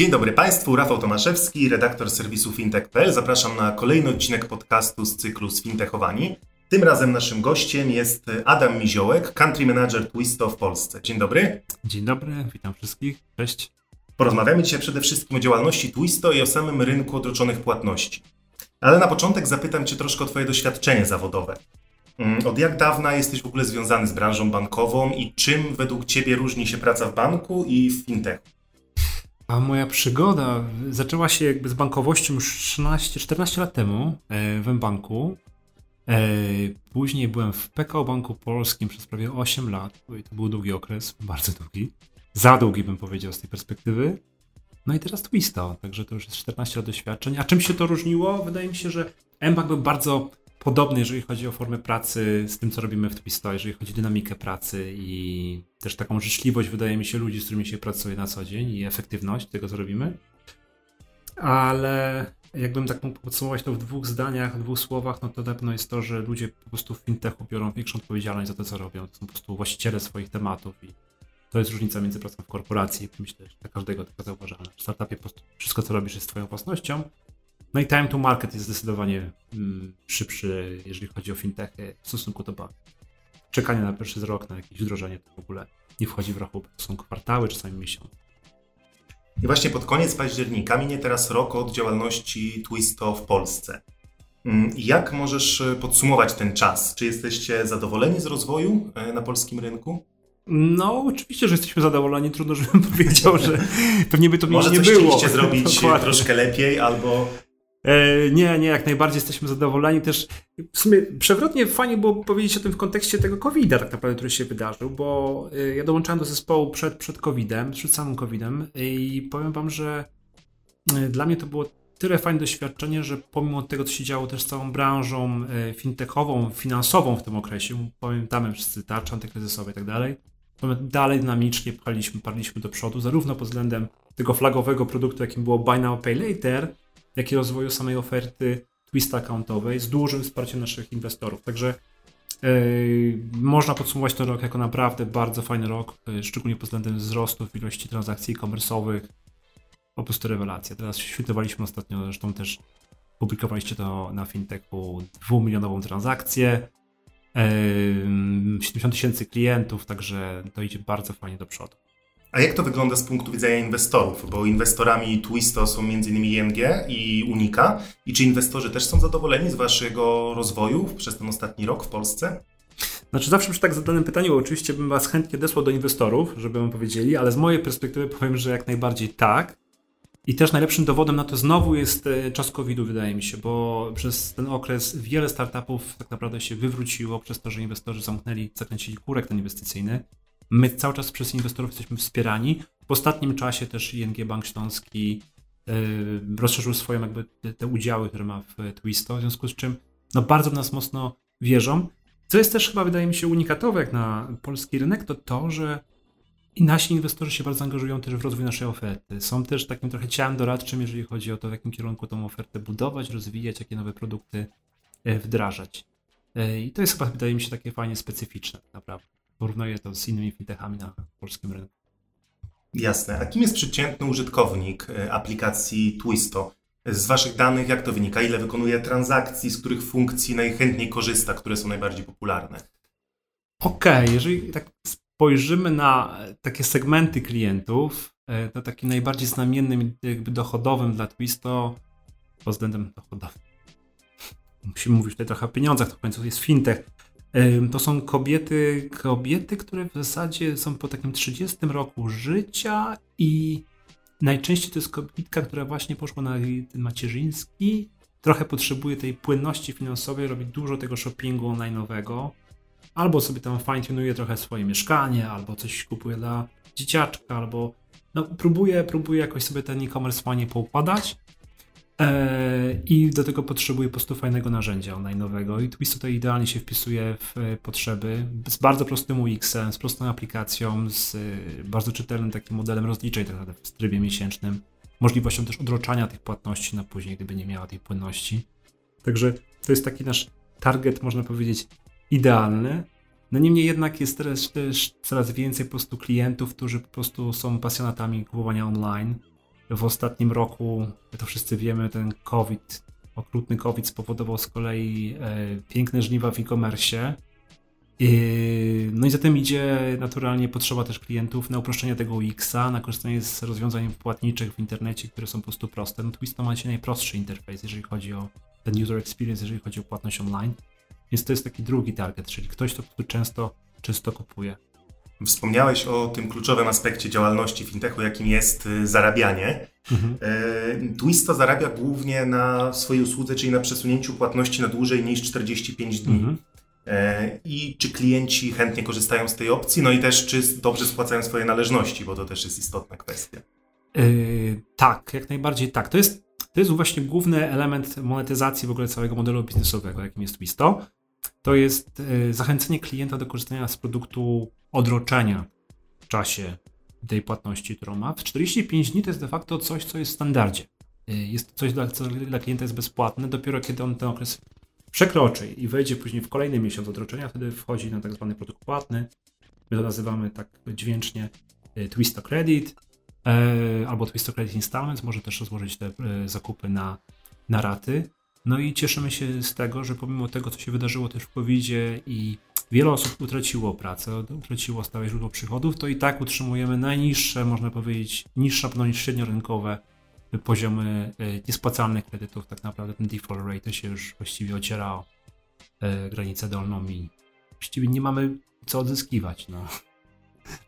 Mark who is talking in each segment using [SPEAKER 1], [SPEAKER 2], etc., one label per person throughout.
[SPEAKER 1] Dzień dobry Państwu, Rafał Tomaszewski, redaktor serwisu fintech.pl. Zapraszam na kolejny odcinek podcastu z cyklu Sfintechowani. Tym razem naszym gościem jest Adam Miziołek, country manager Twisto w Polsce. Dzień dobry.
[SPEAKER 2] Dzień dobry, witam wszystkich. Cześć.
[SPEAKER 1] Porozmawiamy dzisiaj przede wszystkim o działalności Twisto i o samym rynku odroczonych płatności. Ale na początek zapytam Cię troszkę o Twoje doświadczenie zawodowe. Mm, od jak dawna jesteś w ogóle związany z branżą bankową i czym według Ciebie różni się praca w banku i w fintechu?
[SPEAKER 2] A moja przygoda zaczęła się jakby z bankowością już 13-14 lat temu e, w banku. E, później byłem w PKO Banku Polskim przez prawie 8 lat. To był długi okres, bardzo długi. Za długi bym powiedział z tej perspektywy. No i teraz Twisto, także to już jest 14 lat doświadczeń. A czym się to różniło? Wydaje mi się, że mBank był bardzo podobny, jeżeli chodzi o formę pracy z tym, co robimy w Twisto, jeżeli chodzi o dynamikę pracy i też taką życzliwość, wydaje mi się, ludzi, z którymi się pracuje na co dzień i efektywność tego, co robimy. Ale jakbym tak mógł podsumować to w dwóch zdaniach, w dwóch słowach, no to na pewno jest to, że ludzie po prostu w fintechu biorą większą odpowiedzialność za to, co robią. To są po prostu właściciele swoich tematów i to jest różnica między pracą w korporacji, myślę, że dla każdego taka zauważalna. W startupie po prostu wszystko, co robisz, jest twoją własnością. No i time to market jest zdecydowanie mm, szybszy, jeżeli chodzi o fintechy w stosunku do banku. Czekanie na pierwszy rok na jakieś wdrożenie to w ogóle nie wchodzi w rachubę. To są kwartały, czasami miesiąc.
[SPEAKER 1] I właśnie pod koniec października minie teraz rok od działalności Twisto w Polsce. Mm, Jak możesz e, podsumować ten czas? Czy jesteście zadowoleni z rozwoju e, na polskim rynku?
[SPEAKER 2] No, oczywiście, że jesteśmy zadowoleni. Trudno, żebym powiedział, że pewnie by to
[SPEAKER 1] Może
[SPEAKER 2] nie
[SPEAKER 1] coś
[SPEAKER 2] było.
[SPEAKER 1] chcieliście zrobić
[SPEAKER 2] Dokładnie.
[SPEAKER 1] troszkę lepiej, albo
[SPEAKER 2] nie, nie, jak najbardziej jesteśmy zadowoleni. Też w sumie przewrotnie fajnie było powiedzieć o tym w kontekście tego COVID-a, tak naprawdę, który się wydarzył, bo e, ja dołączałem do zespołu przed, przed COVID-em, przed samym COVID-em i powiem Wam, że e, dla mnie to było tyle fajne doświadczenie, że pomimo tego, co się działo też z całą branżą e, fintechową, finansową w tym okresie, pamiętamy wszyscy tarcze antykryzysowe i tak dalej, dalej dynamicznie pchaliśmy, parliśmy do przodu, zarówno pod względem tego flagowego produktu, jakim było Buy Now Pay Later, jak i rozwoju samej oferty Twist accountowej z dużym wsparciem naszych inwestorów. Także yy, można podsumować ten rok jako naprawdę bardzo fajny rok, yy, szczególnie pod względem wzrostu ilości transakcji e-commerce'owych. Po prostu rewelacja. Teraz świętowaliśmy ostatnio, zresztą też publikowaliście to na fintechu, dwumilionową transakcję, yy, 70 tysięcy klientów, także to idzie bardzo fajnie do przodu.
[SPEAKER 1] A jak to wygląda z punktu widzenia inwestorów? Bo inwestorami Twisto są m.in. ING i Unika. I czy inwestorzy też są zadowoleni z waszego rozwoju przez ten ostatni rok w Polsce?
[SPEAKER 2] Znaczy zawsze przy tak zadanym pytaniu oczywiście bym was chętnie desłał do inwestorów, żeby wam powiedzieli, ale z mojej perspektywy powiem, że jak najbardziej tak. I też najlepszym dowodem na to znowu jest e, czas COVID-u, wydaje mi się, bo przez ten okres wiele startupów tak naprawdę się wywróciło przez to, że inwestorzy zamknęli, zakręcili kurek ten inwestycyjny. My cały czas przez inwestorów jesteśmy wspierani. W ostatnim czasie też ING Bank Śląski yy, rozszerzył swoje jakby te, te udziały, które ma w Twisto, w związku z czym no bardzo w nas mocno wierzą. Co jest też chyba wydaje mi się unikatowe jak na polski rynek, to to, że i nasi inwestorzy się bardzo angażują też w rozwój naszej oferty. Są też takim trochę ciałem doradczym, jeżeli chodzi o to, w jakim kierunku tą ofertę budować, rozwijać, jakie nowe produkty e, wdrażać. E, I to jest chyba, wydaje mi się, takie fajnie specyficzne, naprawdę. Porównuję to z innymi fintechami na polskim rynku.
[SPEAKER 1] Jasne. A kim jest przeciętny użytkownik e, aplikacji Twisto? Z waszych danych jak to wynika? Ile wykonuje transakcji, z których funkcji najchętniej korzysta, które są najbardziej popularne?
[SPEAKER 2] Okej, jeżeli tak spojrzymy na takie segmenty klientów, e, to takim najbardziej znamiennym, jakby dochodowym dla Twisto pod względem dochodowym. Musimy mówić tutaj trochę o pieniądzach, to w końcu jest fintech. To są kobiety, kobiety, które w zasadzie są po takim 30 roku życia i najczęściej to jest kobietka, która właśnie poszła na ten macierzyński, trochę potrzebuje tej płynności finansowej, robi dużo tego shoppingu online'owego, albo sobie tam fine-tunuje trochę swoje mieszkanie, albo coś kupuje dla dzieciaczka, albo no, próbuję, próbuję jakoś sobie ten e-commerce fajnie poukładać. E, I do tego potrzebuję po prostu fajnego narzędzia online'owego i Twist tutaj idealnie się wpisuje w e, potrzeby z bardzo prostym UX-em, z prostą aplikacją, z e, bardzo czytelnym takim modelem rozliczeń tak naprawdę w trybie miesięcznym, możliwością też odroczania tych płatności na później, gdyby nie miała tej płynności. Także to jest taki nasz target, można powiedzieć, idealny. No niemniej jednak jest teraz też coraz więcej po prostu klientów, którzy po prostu są pasjonatami kupowania online w ostatnim roku, to wszyscy wiemy, ten COVID, okrutny COVID spowodował z kolei e, piękne żniwa w e-commerce. No i za tym idzie naturalnie potrzeba też klientów na uproszczenie tego UX-a, na korzystanie z rozwiązań płatniczych w internecie, które są po prostu proste. No Twist ma najprostszy interfejs, jeżeli chodzi o ten user experience, jeżeli chodzi o płatność online. Więc to jest taki drugi target, czyli ktoś, kto często, często kupuje.
[SPEAKER 1] Wspomniałeś o tym kluczowym aspekcie działalności fintechu, jakim jest y, zarabianie. Mhm. E, Twisto zarabia głównie na swojej usłudze, czyli na przesunięciu płatności na dłużej niż 45 dni. Mhm. E, I czy klienci chętnie korzystają z tej opcji? No i też, czy dobrze spłacają swoje należności, bo to też jest istotna kwestia.
[SPEAKER 2] Yy, tak, jak najbardziej tak. To jest, to jest właśnie główny element monetyzacji w ogóle całego modelu biznesowego, jakim jest Twisto. To jest yy, zachęcenie klienta do korzystania z produktu odroczenia w czasie tej płatności, którą ma. W 45 dni to jest de facto coś, co jest w standardzie. Y, jest coś, co dla klienta jest bezpłatne. Dopiero kiedy on ten okres przekroczy i wejdzie później w kolejny miesiąc odroczenia, wtedy wchodzi na tak zwany produkt płatny. My to nazywamy tak dźwięcznie y, Twisto Credit y, albo Twisto Credit Installments. Może też rozłożyć te zakupy na, na raty. No i cieszymy się z tego, że pomimo tego, co się wydarzyło też w covid i wiele osób utraciło pracę, utraciło stałe źródło przychodów, to i tak utrzymujemy najniższe, można powiedzieć, niższe no niż średniorynkowe poziomy e, niespłacalnych kredytów. Tak naprawdę ten default rate się już właściwie ociera o e, granicę dolną i właściwie nie mamy co odzyskiwać. No.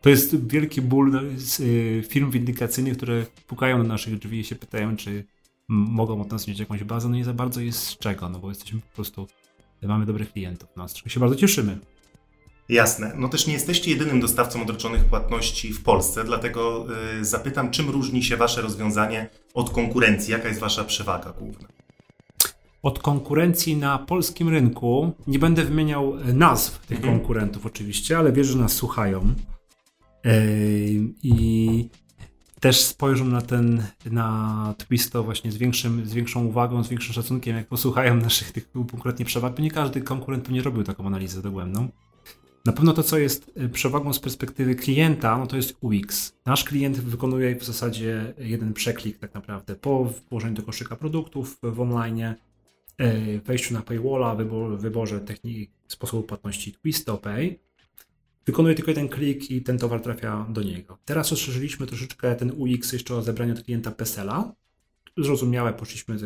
[SPEAKER 2] To jest wielki ból e, firm windykacyjnych, które pukają do naszych drzwi i się pytają, czy mogą od nas mieć jakąś bazę. No nie za bardzo jest z czego, no bo jesteśmy po prostu, mamy dobrych klientów, no, z czego się bardzo cieszymy.
[SPEAKER 1] Jasne. No też nie jesteście jedynym dostawcą odroczonych płatności w Polsce, dlatego y, zapytam, czym różni się Wasze rozwiązanie od konkurencji? Jaka jest Wasza przewaga główna?
[SPEAKER 2] Od konkurencji na polskim rynku, nie będę wymieniał nazw tych mhm. konkurentów oczywiście, ale wierzę, że nas słuchają. I też spojrzą na ten, na Twisto właśnie z, większym, z większą uwagą, z większym szacunkiem, jak posłuchają naszych tych konkretnie przewag, bo nie każdy konkurent nie robił taką analizę dogłębną. Na pewno to, co jest y, przewagą z perspektywy klienta, no to jest UX. Nasz klient wykonuje w zasadzie jeden przeklik tak naprawdę po włożeniu do koszyka produktów w online, y, wejściu na paywalla, wybor, wyborze techniki sposobu płatności Twisto Pay. Wykonuje tylko jeden klik i ten towar trafia do niego. Teraz rozszerzyliśmy troszeczkę ten UX jeszcze o zebranie od klienta PESEL-a. Zrozumiałe, poszliśmy,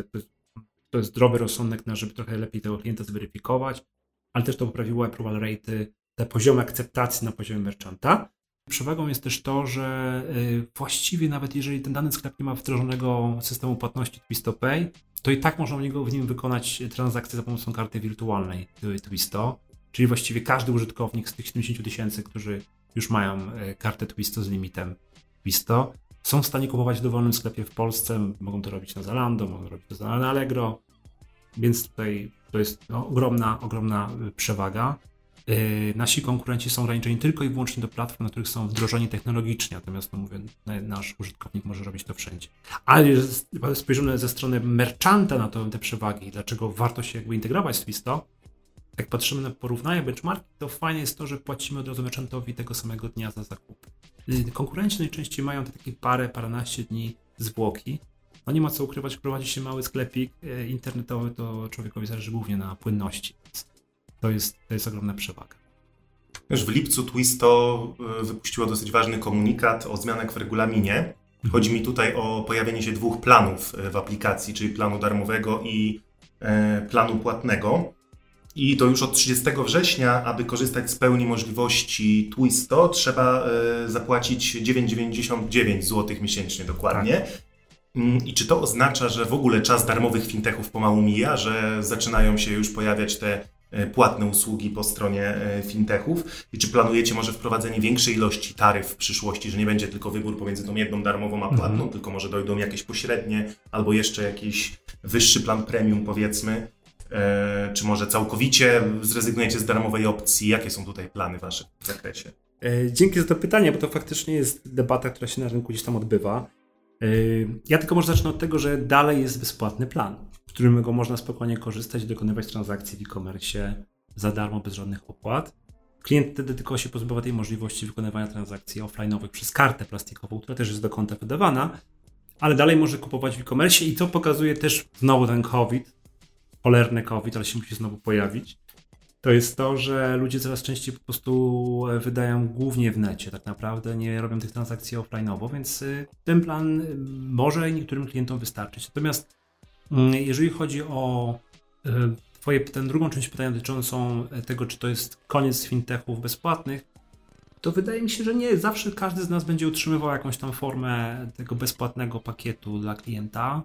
[SPEAKER 2] to jest zdrowy rozsądek, na żeby trochę lepiej tego klienta zweryfikować, ale też to poprawiło approval rate te poziomy akceptacji na poziomie merchanta. Przewagą jest też to, że y, właściwie nawet jeżeli ten dany sklep nie ma wdrożonego systemu płatności TwistoPay, to i tak można w nim wykonać transakcję za pomocą karty wirtualnej Twisto, czyli właściwie każdy użytkownik z tych 70 tysięcy, którzy już mają y, kartę Twisto z limitem Twisto, są w stanie kupować w dowolnym sklepie w Polsce, mogą to robić na Zalando, mogą to robić na Allegro, więc tutaj to jest no, ogromna, ogromna y, przewaga. Yy, nasi konkurenci są ograniczeni tylko i wyłącznie do platform, na których są wdrożeni technologicznie, natomiast no mówię, nasz użytkownik może robić to wszędzie. Ale spojrzymy ze strony merchanta na to, te przewagi, dlaczego warto się jakby integrować z Twisto, jak patrzymy na porównanie benchmarki, to fajnie jest to, że płacimy od razu merchantowi tego samego dnia za zakup. Yy, konkurenci najczęściej mają te takie parę, paręnaście dni zwłoki. No nie ma co ukrywać, prowadzi się mały sklepik yy, internetowy, to człowiekowi zależy głównie na płynności. To jest, to jest ogromna przewaga.
[SPEAKER 1] Już w lipcu Twisto e, wypuściło dosyć ważny komunikat o zmianach w regulaminie. Mhm. Chodzi mi tutaj o pojawienie się dwóch planów e, w aplikacji, czyli planu darmowego i e, planu płatnego. I to już od 30 września, aby korzystać z pełni możliwości Twisto, trzeba zapłacić 9,99 zł miesięcznie dokładnie. Tak. Mm, I czy to oznacza, że w ogóle czas darmowych fintechów pomału mija, że zaczynają się już pojawiać te płatne usługi po stronie fintechów i czy planujecie może wprowadzenie większej ilości taryf w przyszłości, że nie będzie tylko wybór pomiędzy tą jedną darmową a płatną, mm -hmm. tylko może dojdą jakieś pośrednie albo jeszcze jakiś wyższy plan premium powiedzmy, czy może całkowicie zrezygnujecie z darmowej opcji? Jakie są tutaj plany wasze w zakresie?
[SPEAKER 2] E, dzięki za to pytanie, bo to faktycznie jest debata, która się na rynku gdzieś tam odbywa. E, ja tylko może zacznę od tego, że dalej jest bezpłatny plan, w którym go można spokojnie korzystać i dokonywać transakcji w e-commerce za darmo, bez żadnych opłat. Klient wtedy tylko się pozbywa tej możliwości wykonywania transakcji offline'owych przez kartę plastikową, która też jest do konta wydawana, ale dalej może kupować w e-commerce i to pokazuje też znowu ten COVID, cholerny COVID, ale się musi znowu pojawić to jest to, że ludzie coraz częściej po prostu e, wydają głównie w necie, tak naprawdę nie robią tych transakcji offline'owo, więc y, ten plan y, może niektórym klientom wystarczyć. Natomiast jeżeli chodzi o y, twoje, drugą część pytania dotyczącą e, tego, czy to jest koniec fintechów bezpłatnych, to wydaje mi się, że nie. Zawsze każdy z nas będzie utrzymywał jakąś tam formę tego bezpłatnego pakietu dla klienta.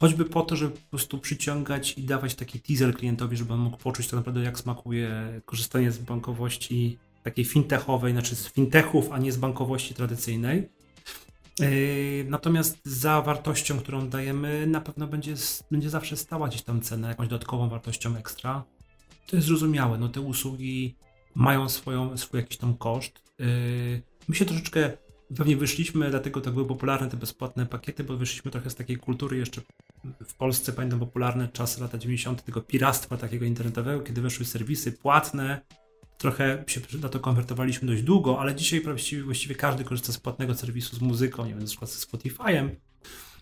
[SPEAKER 2] Choćby po to, żeby po prostu przyciągać i dawać taki teaser klientowi, żeby on mógł poczuć tak naprawdę, jak smakuje korzystanie z bankowości takiej fintechowej, znaczy z fintechów, a nie z bankowości tradycyjnej. Yy, natomiast za wartością, którą dajemy, na pewno będzie, będzie zawsze stała gdzieś tam cena, jakąś dodatkową wartością ekstra. To jest zrozumiałe. No te usługi mają swoją, swój jakiś tam koszt. Yy, my się troszeczkę Pewnie wyszliśmy, dlatego tak były popularne te bezpłatne pakiety, bo wyszliśmy trochę z takiej kultury jeszcze w Polsce, pamiętam popularne czasy lata 90. tego piractwa takiego internetowego, kiedy weszły serwisy płatne. Trochę się na to konwertowaliśmy dość długo, ale dzisiaj właściwie, właściwie każdy korzysta z płatnego serwisu z muzyką, nie wiem, na przykład ze Spotify'em.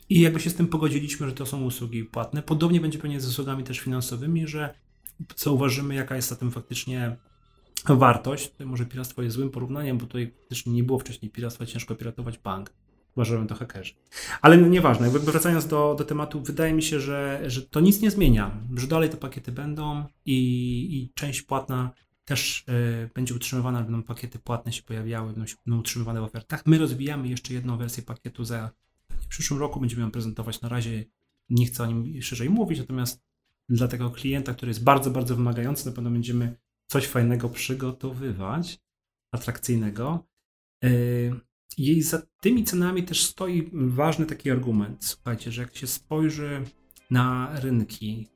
[SPEAKER 2] I jakby się z tym pogodziliśmy, że to są usługi płatne. Podobnie będzie pewnie z usługami też finansowymi, że zauważymy, jaka jest za tym faktycznie wartość. Tutaj może piractwo jest złym porównaniem, bo tutaj też nie było wcześniej piractwa, ciężko piratować bank. Uważałem to hakerzy. Ale no, nieważne, jakby wracając do, do tematu, wydaje mi się, że, że to nic nie zmienia, że dalej te pakiety będą i, i część płatna też y, będzie utrzymywana, będą pakiety płatne się pojawiały, będą, się, będą utrzymywane w ofertach. My rozwijamy jeszcze jedną wersję pakietu za w przyszłym roku, będziemy ją prezentować. Na razie nie chcę o nim szerzej mówić, natomiast dla tego klienta, który jest bardzo, bardzo wymagający, na pewno będziemy coś fajnego przygotowywać, atrakcyjnego. E, I za tymi cenami też stoi ważny taki argument. Słuchajcie, że jak się spojrzy na rynki, e,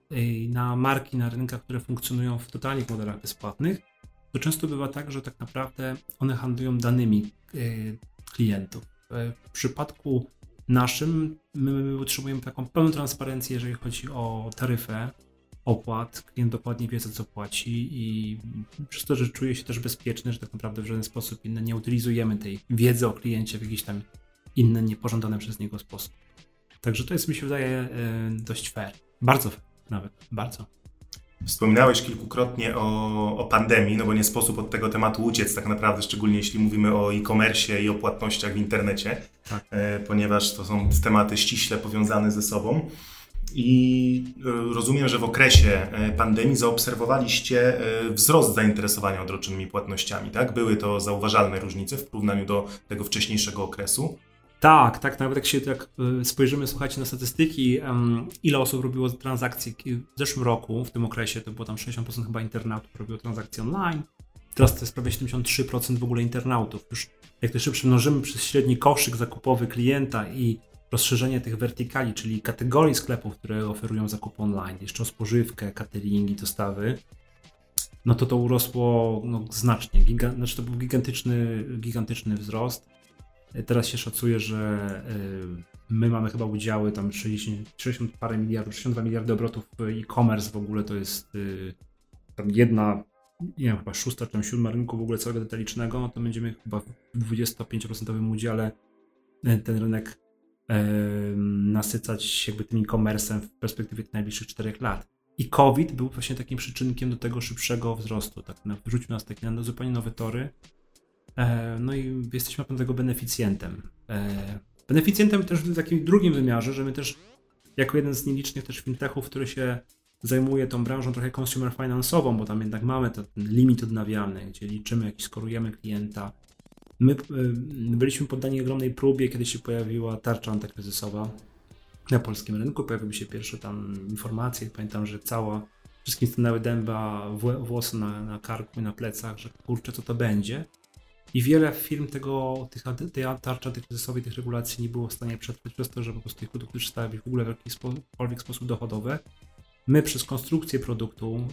[SPEAKER 2] na marki na rynkach, które funkcjonują w totalnych modelach bezpłatnych, to często bywa tak, że tak naprawdę one handlują danymi e, klientów. W przypadku naszym my utrzymujemy taką pełną transparencję, jeżeli chodzi o taryfę, opłat, klient dokładnie wie, za co płaci i przez to, że czuje się też bezpieczny, że tak naprawdę w żaden sposób inny nie utylizujemy tej wiedzy o kliencie w jakiś tam inny, niepożądany przez niego sposób. Także to jest, mi się wydaje, e, dość fair. Bardzo fair, nawet. Bardzo.
[SPEAKER 1] Wspominałeś kilkukrotnie o, o pandemii, no bo nie sposób od tego tematu uciec, tak naprawdę, szczególnie jeśli mówimy o e-commerce i o płatnościach w internecie, tak. E, ponieważ to są tematy ściśle powiązane ze sobą. I e, rozumiem, że w okresie e, pandemii zaobserwowaliście wzrost zainteresowania odroczonymi płatnościami, tak? Były to zauważalne różnice w porównaniu do tego wcześniejszego okresu.
[SPEAKER 2] Tak, tak, nawet jak się tak spojrzymy, słuchajcie, na statystyki, ile osób robiło transakcje w zeszłym roku, w tym okresie, to było tam 60% chyba internautów robiło transakcje online, teraz to jest prawie 73% w ogóle internautów. Już jak to jeszcze przemnożymy przez średni koszyk zakupowy klienta i rozszerzenie tych wertykali, czyli kategorii sklepów, które oferują zakup online, jeszcze o spożywkę, cateringi, dostawy, no to to urosło no, znacznie. Giga, znaczy to był gigantyczny, gigantyczny wzrost. Teraz się szacuje, że y, my mamy chyba udziały tam 60, 60 parę miliardów, 62 miliardy obrotów e-commerce w ogóle to jest y, tam jedna, nie wiem, chyba szósta czy siódma rynku w ogóle całego detalicznego, to będziemy chyba w 25% udziale y, ten rynek nasycać jakby tym e-commerce'em w perspektywie najbliższych 4 lat. I COVID był właśnie takim przyczynkiem do tego szybszego wzrostu. Tak, wrzucił nas takie na zupełnie nowe tory. E, no i jesteśmy tego beneficjentem. E, beneficjentem też w takim drugim wymiarze, że my też jako jeden z nielicznych też fintechów, który się zajmuje tą branżą trochę consumer finance'ową, bo tam jednak mamy ten limit odnawialny, gdzie liczymy, jak skorujemy klienta, My y, byliśmy poddani ogromnej próbie, kiedy się pojawiła tarcza antykryzysowa na polskim rynku. Pojawiły się pierwsze tam informacje. Pamiętam, że cała wszystkim stanęły dęba, włosy na, na karku i na plecach, że kurczę, co to będzie. I wiele firm tego, tych, tej tarczy antykryzysowej, tych regulacji nie było w stanie przetrwać przez to, że po prostu ich produkty przestały być w ogóle w jakikolwiek sposób dochodowe. My przez konstrukcję produktu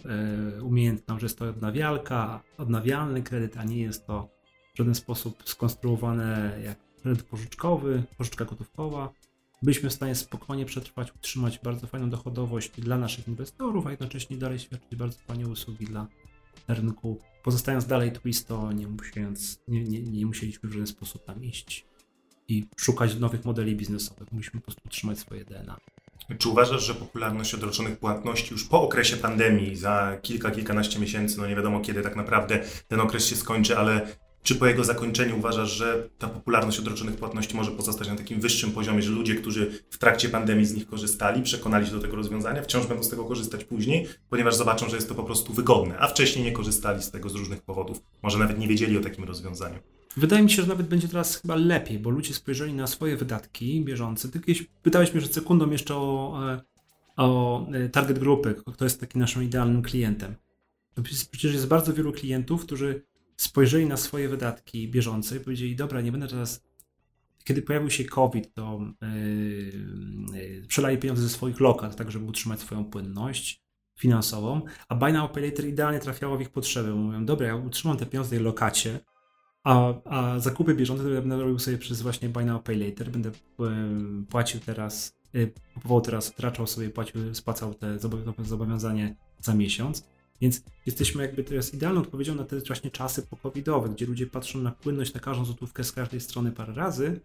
[SPEAKER 2] yy, umiejętną, że jest to odnawialka, odnawialny kredyt, a nie jest to w żaden sposób skonstruowane jak kredyt pożyczkowy, pożyczka gotówkowa, byliśmy w stanie spokojnie przetrwać, utrzymać bardzo fajną dochodowość dla naszych inwestorów, a jednocześnie dalej świadczyć bardzo fajne usługi dla rynku, pozostając dalej twisto, nie, musiając, nie, nie, nie musieliśmy w żaden sposób tam iść i szukać nowych modeli biznesowych. Musimy po prostu utrzymać swoje DNA.
[SPEAKER 1] Czy uważasz, że popularność odroczonych płatności już po okresie pandemii, za kilka, kilkanaście miesięcy, no nie wiadomo kiedy tak naprawdę ten okres się skończy, ale czy po jego zakończeniu uważasz, że ta popularność odroczonych płatności może pozostać na takim wyższym poziomie, że ludzie, którzy w trakcie pandemii z nich korzystali, przekonali się do tego rozwiązania, wciąż będą z tego korzystać później, ponieważ zobaczą, że jest to po prostu wygodne, a wcześniej nie korzystali z tego z różnych powodów, może nawet nie wiedzieli o takim rozwiązaniu?
[SPEAKER 2] Wydaje mi się, że nawet będzie teraz chyba lepiej, bo ludzie spojrzeli na swoje wydatki bieżące. Ty kiedyś pytałeś mnie przed sekundą jeszcze o, e, o e, target grupy, kto jest takim naszym idealnym klientem. Przecież jest bardzo wielu klientów, którzy spojrzeli na swoje wydatki bieżące i powiedzieli, dobra, nie będę teraz kiedy pojawił się COVID, to yy, yy, przelali pieniądze ze swoich lokat, tak żeby utrzymać swoją płynność finansową, a Buy Now Pay Later idealnie trafiało w ich potrzeby. Mówią, dobra, ja utrzymam te pieniądze w tej lokacie, a, a zakupy bieżące będę robił sobie przez właśnie Buy Now Pay Later, będę yy, płacił teraz, yy, kupował teraz, traczał sobie, płacił, spłacał te zobowiązanie za miesiąc. Więc jesteśmy jakby teraz idealną odpowiedzią na te właśnie czasy pokowidowe, gdzie ludzie patrzą na płynność na każdą złotówkę z każdej strony parę razy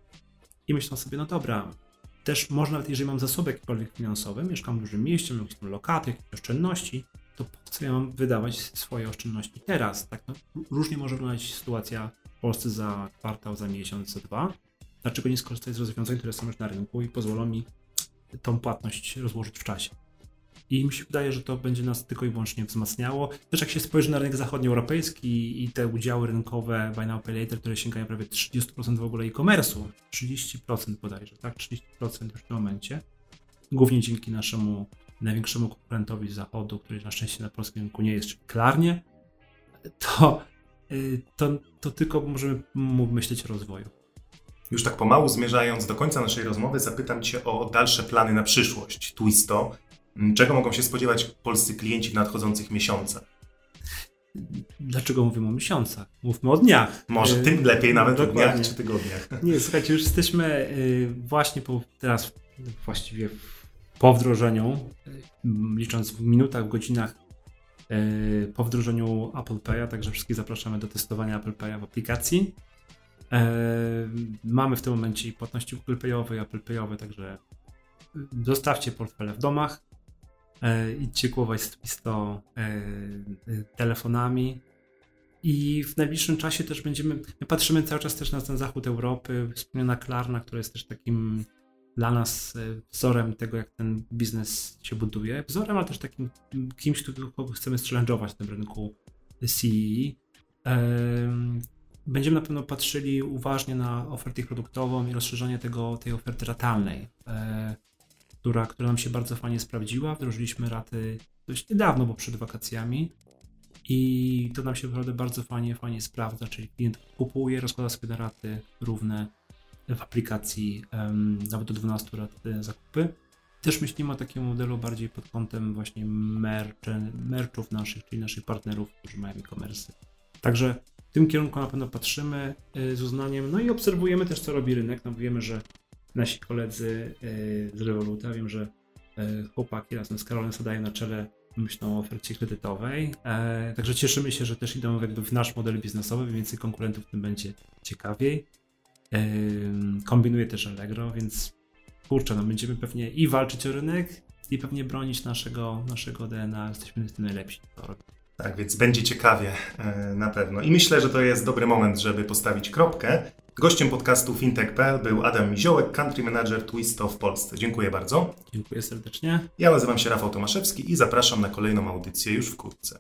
[SPEAKER 2] i myślą sobie, no dobra, też można, nawet jeżeli mam zasoby jakiekolwiek finansowe, mieszkam w dużym mieście, mam jakieś lokaty, jakieś oszczędności, to po co ja mam wydawać swoje oszczędności teraz? Tak, no, różnie może wyglądać sytuacja w Polsce za kwartał, za miesiąc, za dwa. Dlaczego nie skorzystać z rozwiązań, które są już na rynku i pozwolą mi tą płatność rozłożyć w czasie? I mi się wydaje, że to będzie nas tylko i wyłącznie wzmacniało. Też jak się spojrzy na rynek zachodnioeuropejski i te udziały rynkowe Buy Now Pay Later, które sięgają prawie 30% w ogóle e-commerce'u, 30% bodajże, tak? 30% już w tym momencie. Głównie dzięki naszemu największemu konkurentowi z zachodu, który na szczęście na polskim rynku nie jest, czyli Klarnie, to, y, to, to tylko możemy myśleć o rozwoju.
[SPEAKER 1] Już tak pomału zmierzając do końca naszej rozmowy, zapytam Cię o dalsze plany na przyszłość. Twisto czego mogą się spodziewać polscy klienci w nadchodzących miesiącach?
[SPEAKER 2] Dlaczego mówimy o miesiącach? Mówmy o dniach.
[SPEAKER 1] Może tym lepiej nawet Dokładnie. o dniach czy tygodniach.
[SPEAKER 2] Nie, słuchajcie, już jesteśmy y, właśnie po, teraz właściwie po wdrożeniu, y, licząc w minutach, w godzinach y, po wdrożeniu Apple Pay'a, także wszystkich zapraszamy do testowania Apple Pay'a w aplikacji. Mamy w tym momencie i płatności Google Pay'owe Apple Pay'owe, także zostawcie portfele w domach, idźcie głować z Twisto e, e, telefonami. I w najbliższym czasie też będziemy, my patrzymy cały czas też na ten zachód Europy, wspomniana Klarna, która jest też takim dla nas e, wzorem tego, jak ten biznes się buduje. Wzorem, ale też takim kimś, kogo chcemy challenge'ować na tym rynku CE. Będziemy na pewno patrzyli uważnie na ofertę produktową i rozszerzenie tego, tej oferty ratalnej. Która, która nam się bardzo fajnie sprawdziła. Wdrożyliśmy raty dość niedawno, bo przed wakacjami. I to nam się naprawdę bardzo fajnie, fajnie sprawdza, czyli klient kupuje, rozkłada sobie na raty równe w aplikacji, um, nawet do 12 rat e, zakupy. Też myślimy o takim modelu bardziej pod kątem właśnie merchów naszych, czyli naszych partnerów, którzy mają e-commerce. Także w tym kierunku na pewno patrzymy e, z uznaniem, no i obserwujemy też, co robi rynek. No wiemy, że nasi koledzy e, z Revoluta. Wiem, że e, chłopaki razem z Karolem zadają na czele myślą o ofercie kredytowej. E, także cieszymy się, że też idą jakby w nasz model biznesowy, więcej konkurentów tym będzie ciekawiej. Kombinuje też Allegro, więc kurczę, no będziemy pewnie i walczyć o rynek, i pewnie bronić naszego, naszego DNA. Jesteśmy w tym najlepsi.
[SPEAKER 1] Tak, więc będzie ciekawie na pewno. I myślę, że to jest dobry moment, żeby postawić kropkę. Gościem podcastu fintech.pl był Adam Miziołek, country manager Twisto w Polsce. Dziękuję bardzo.
[SPEAKER 2] Dziękuję serdecznie.
[SPEAKER 1] Ja nazywam się Rafał Tomaszewski i zapraszam na kolejną audycję już wkrótce.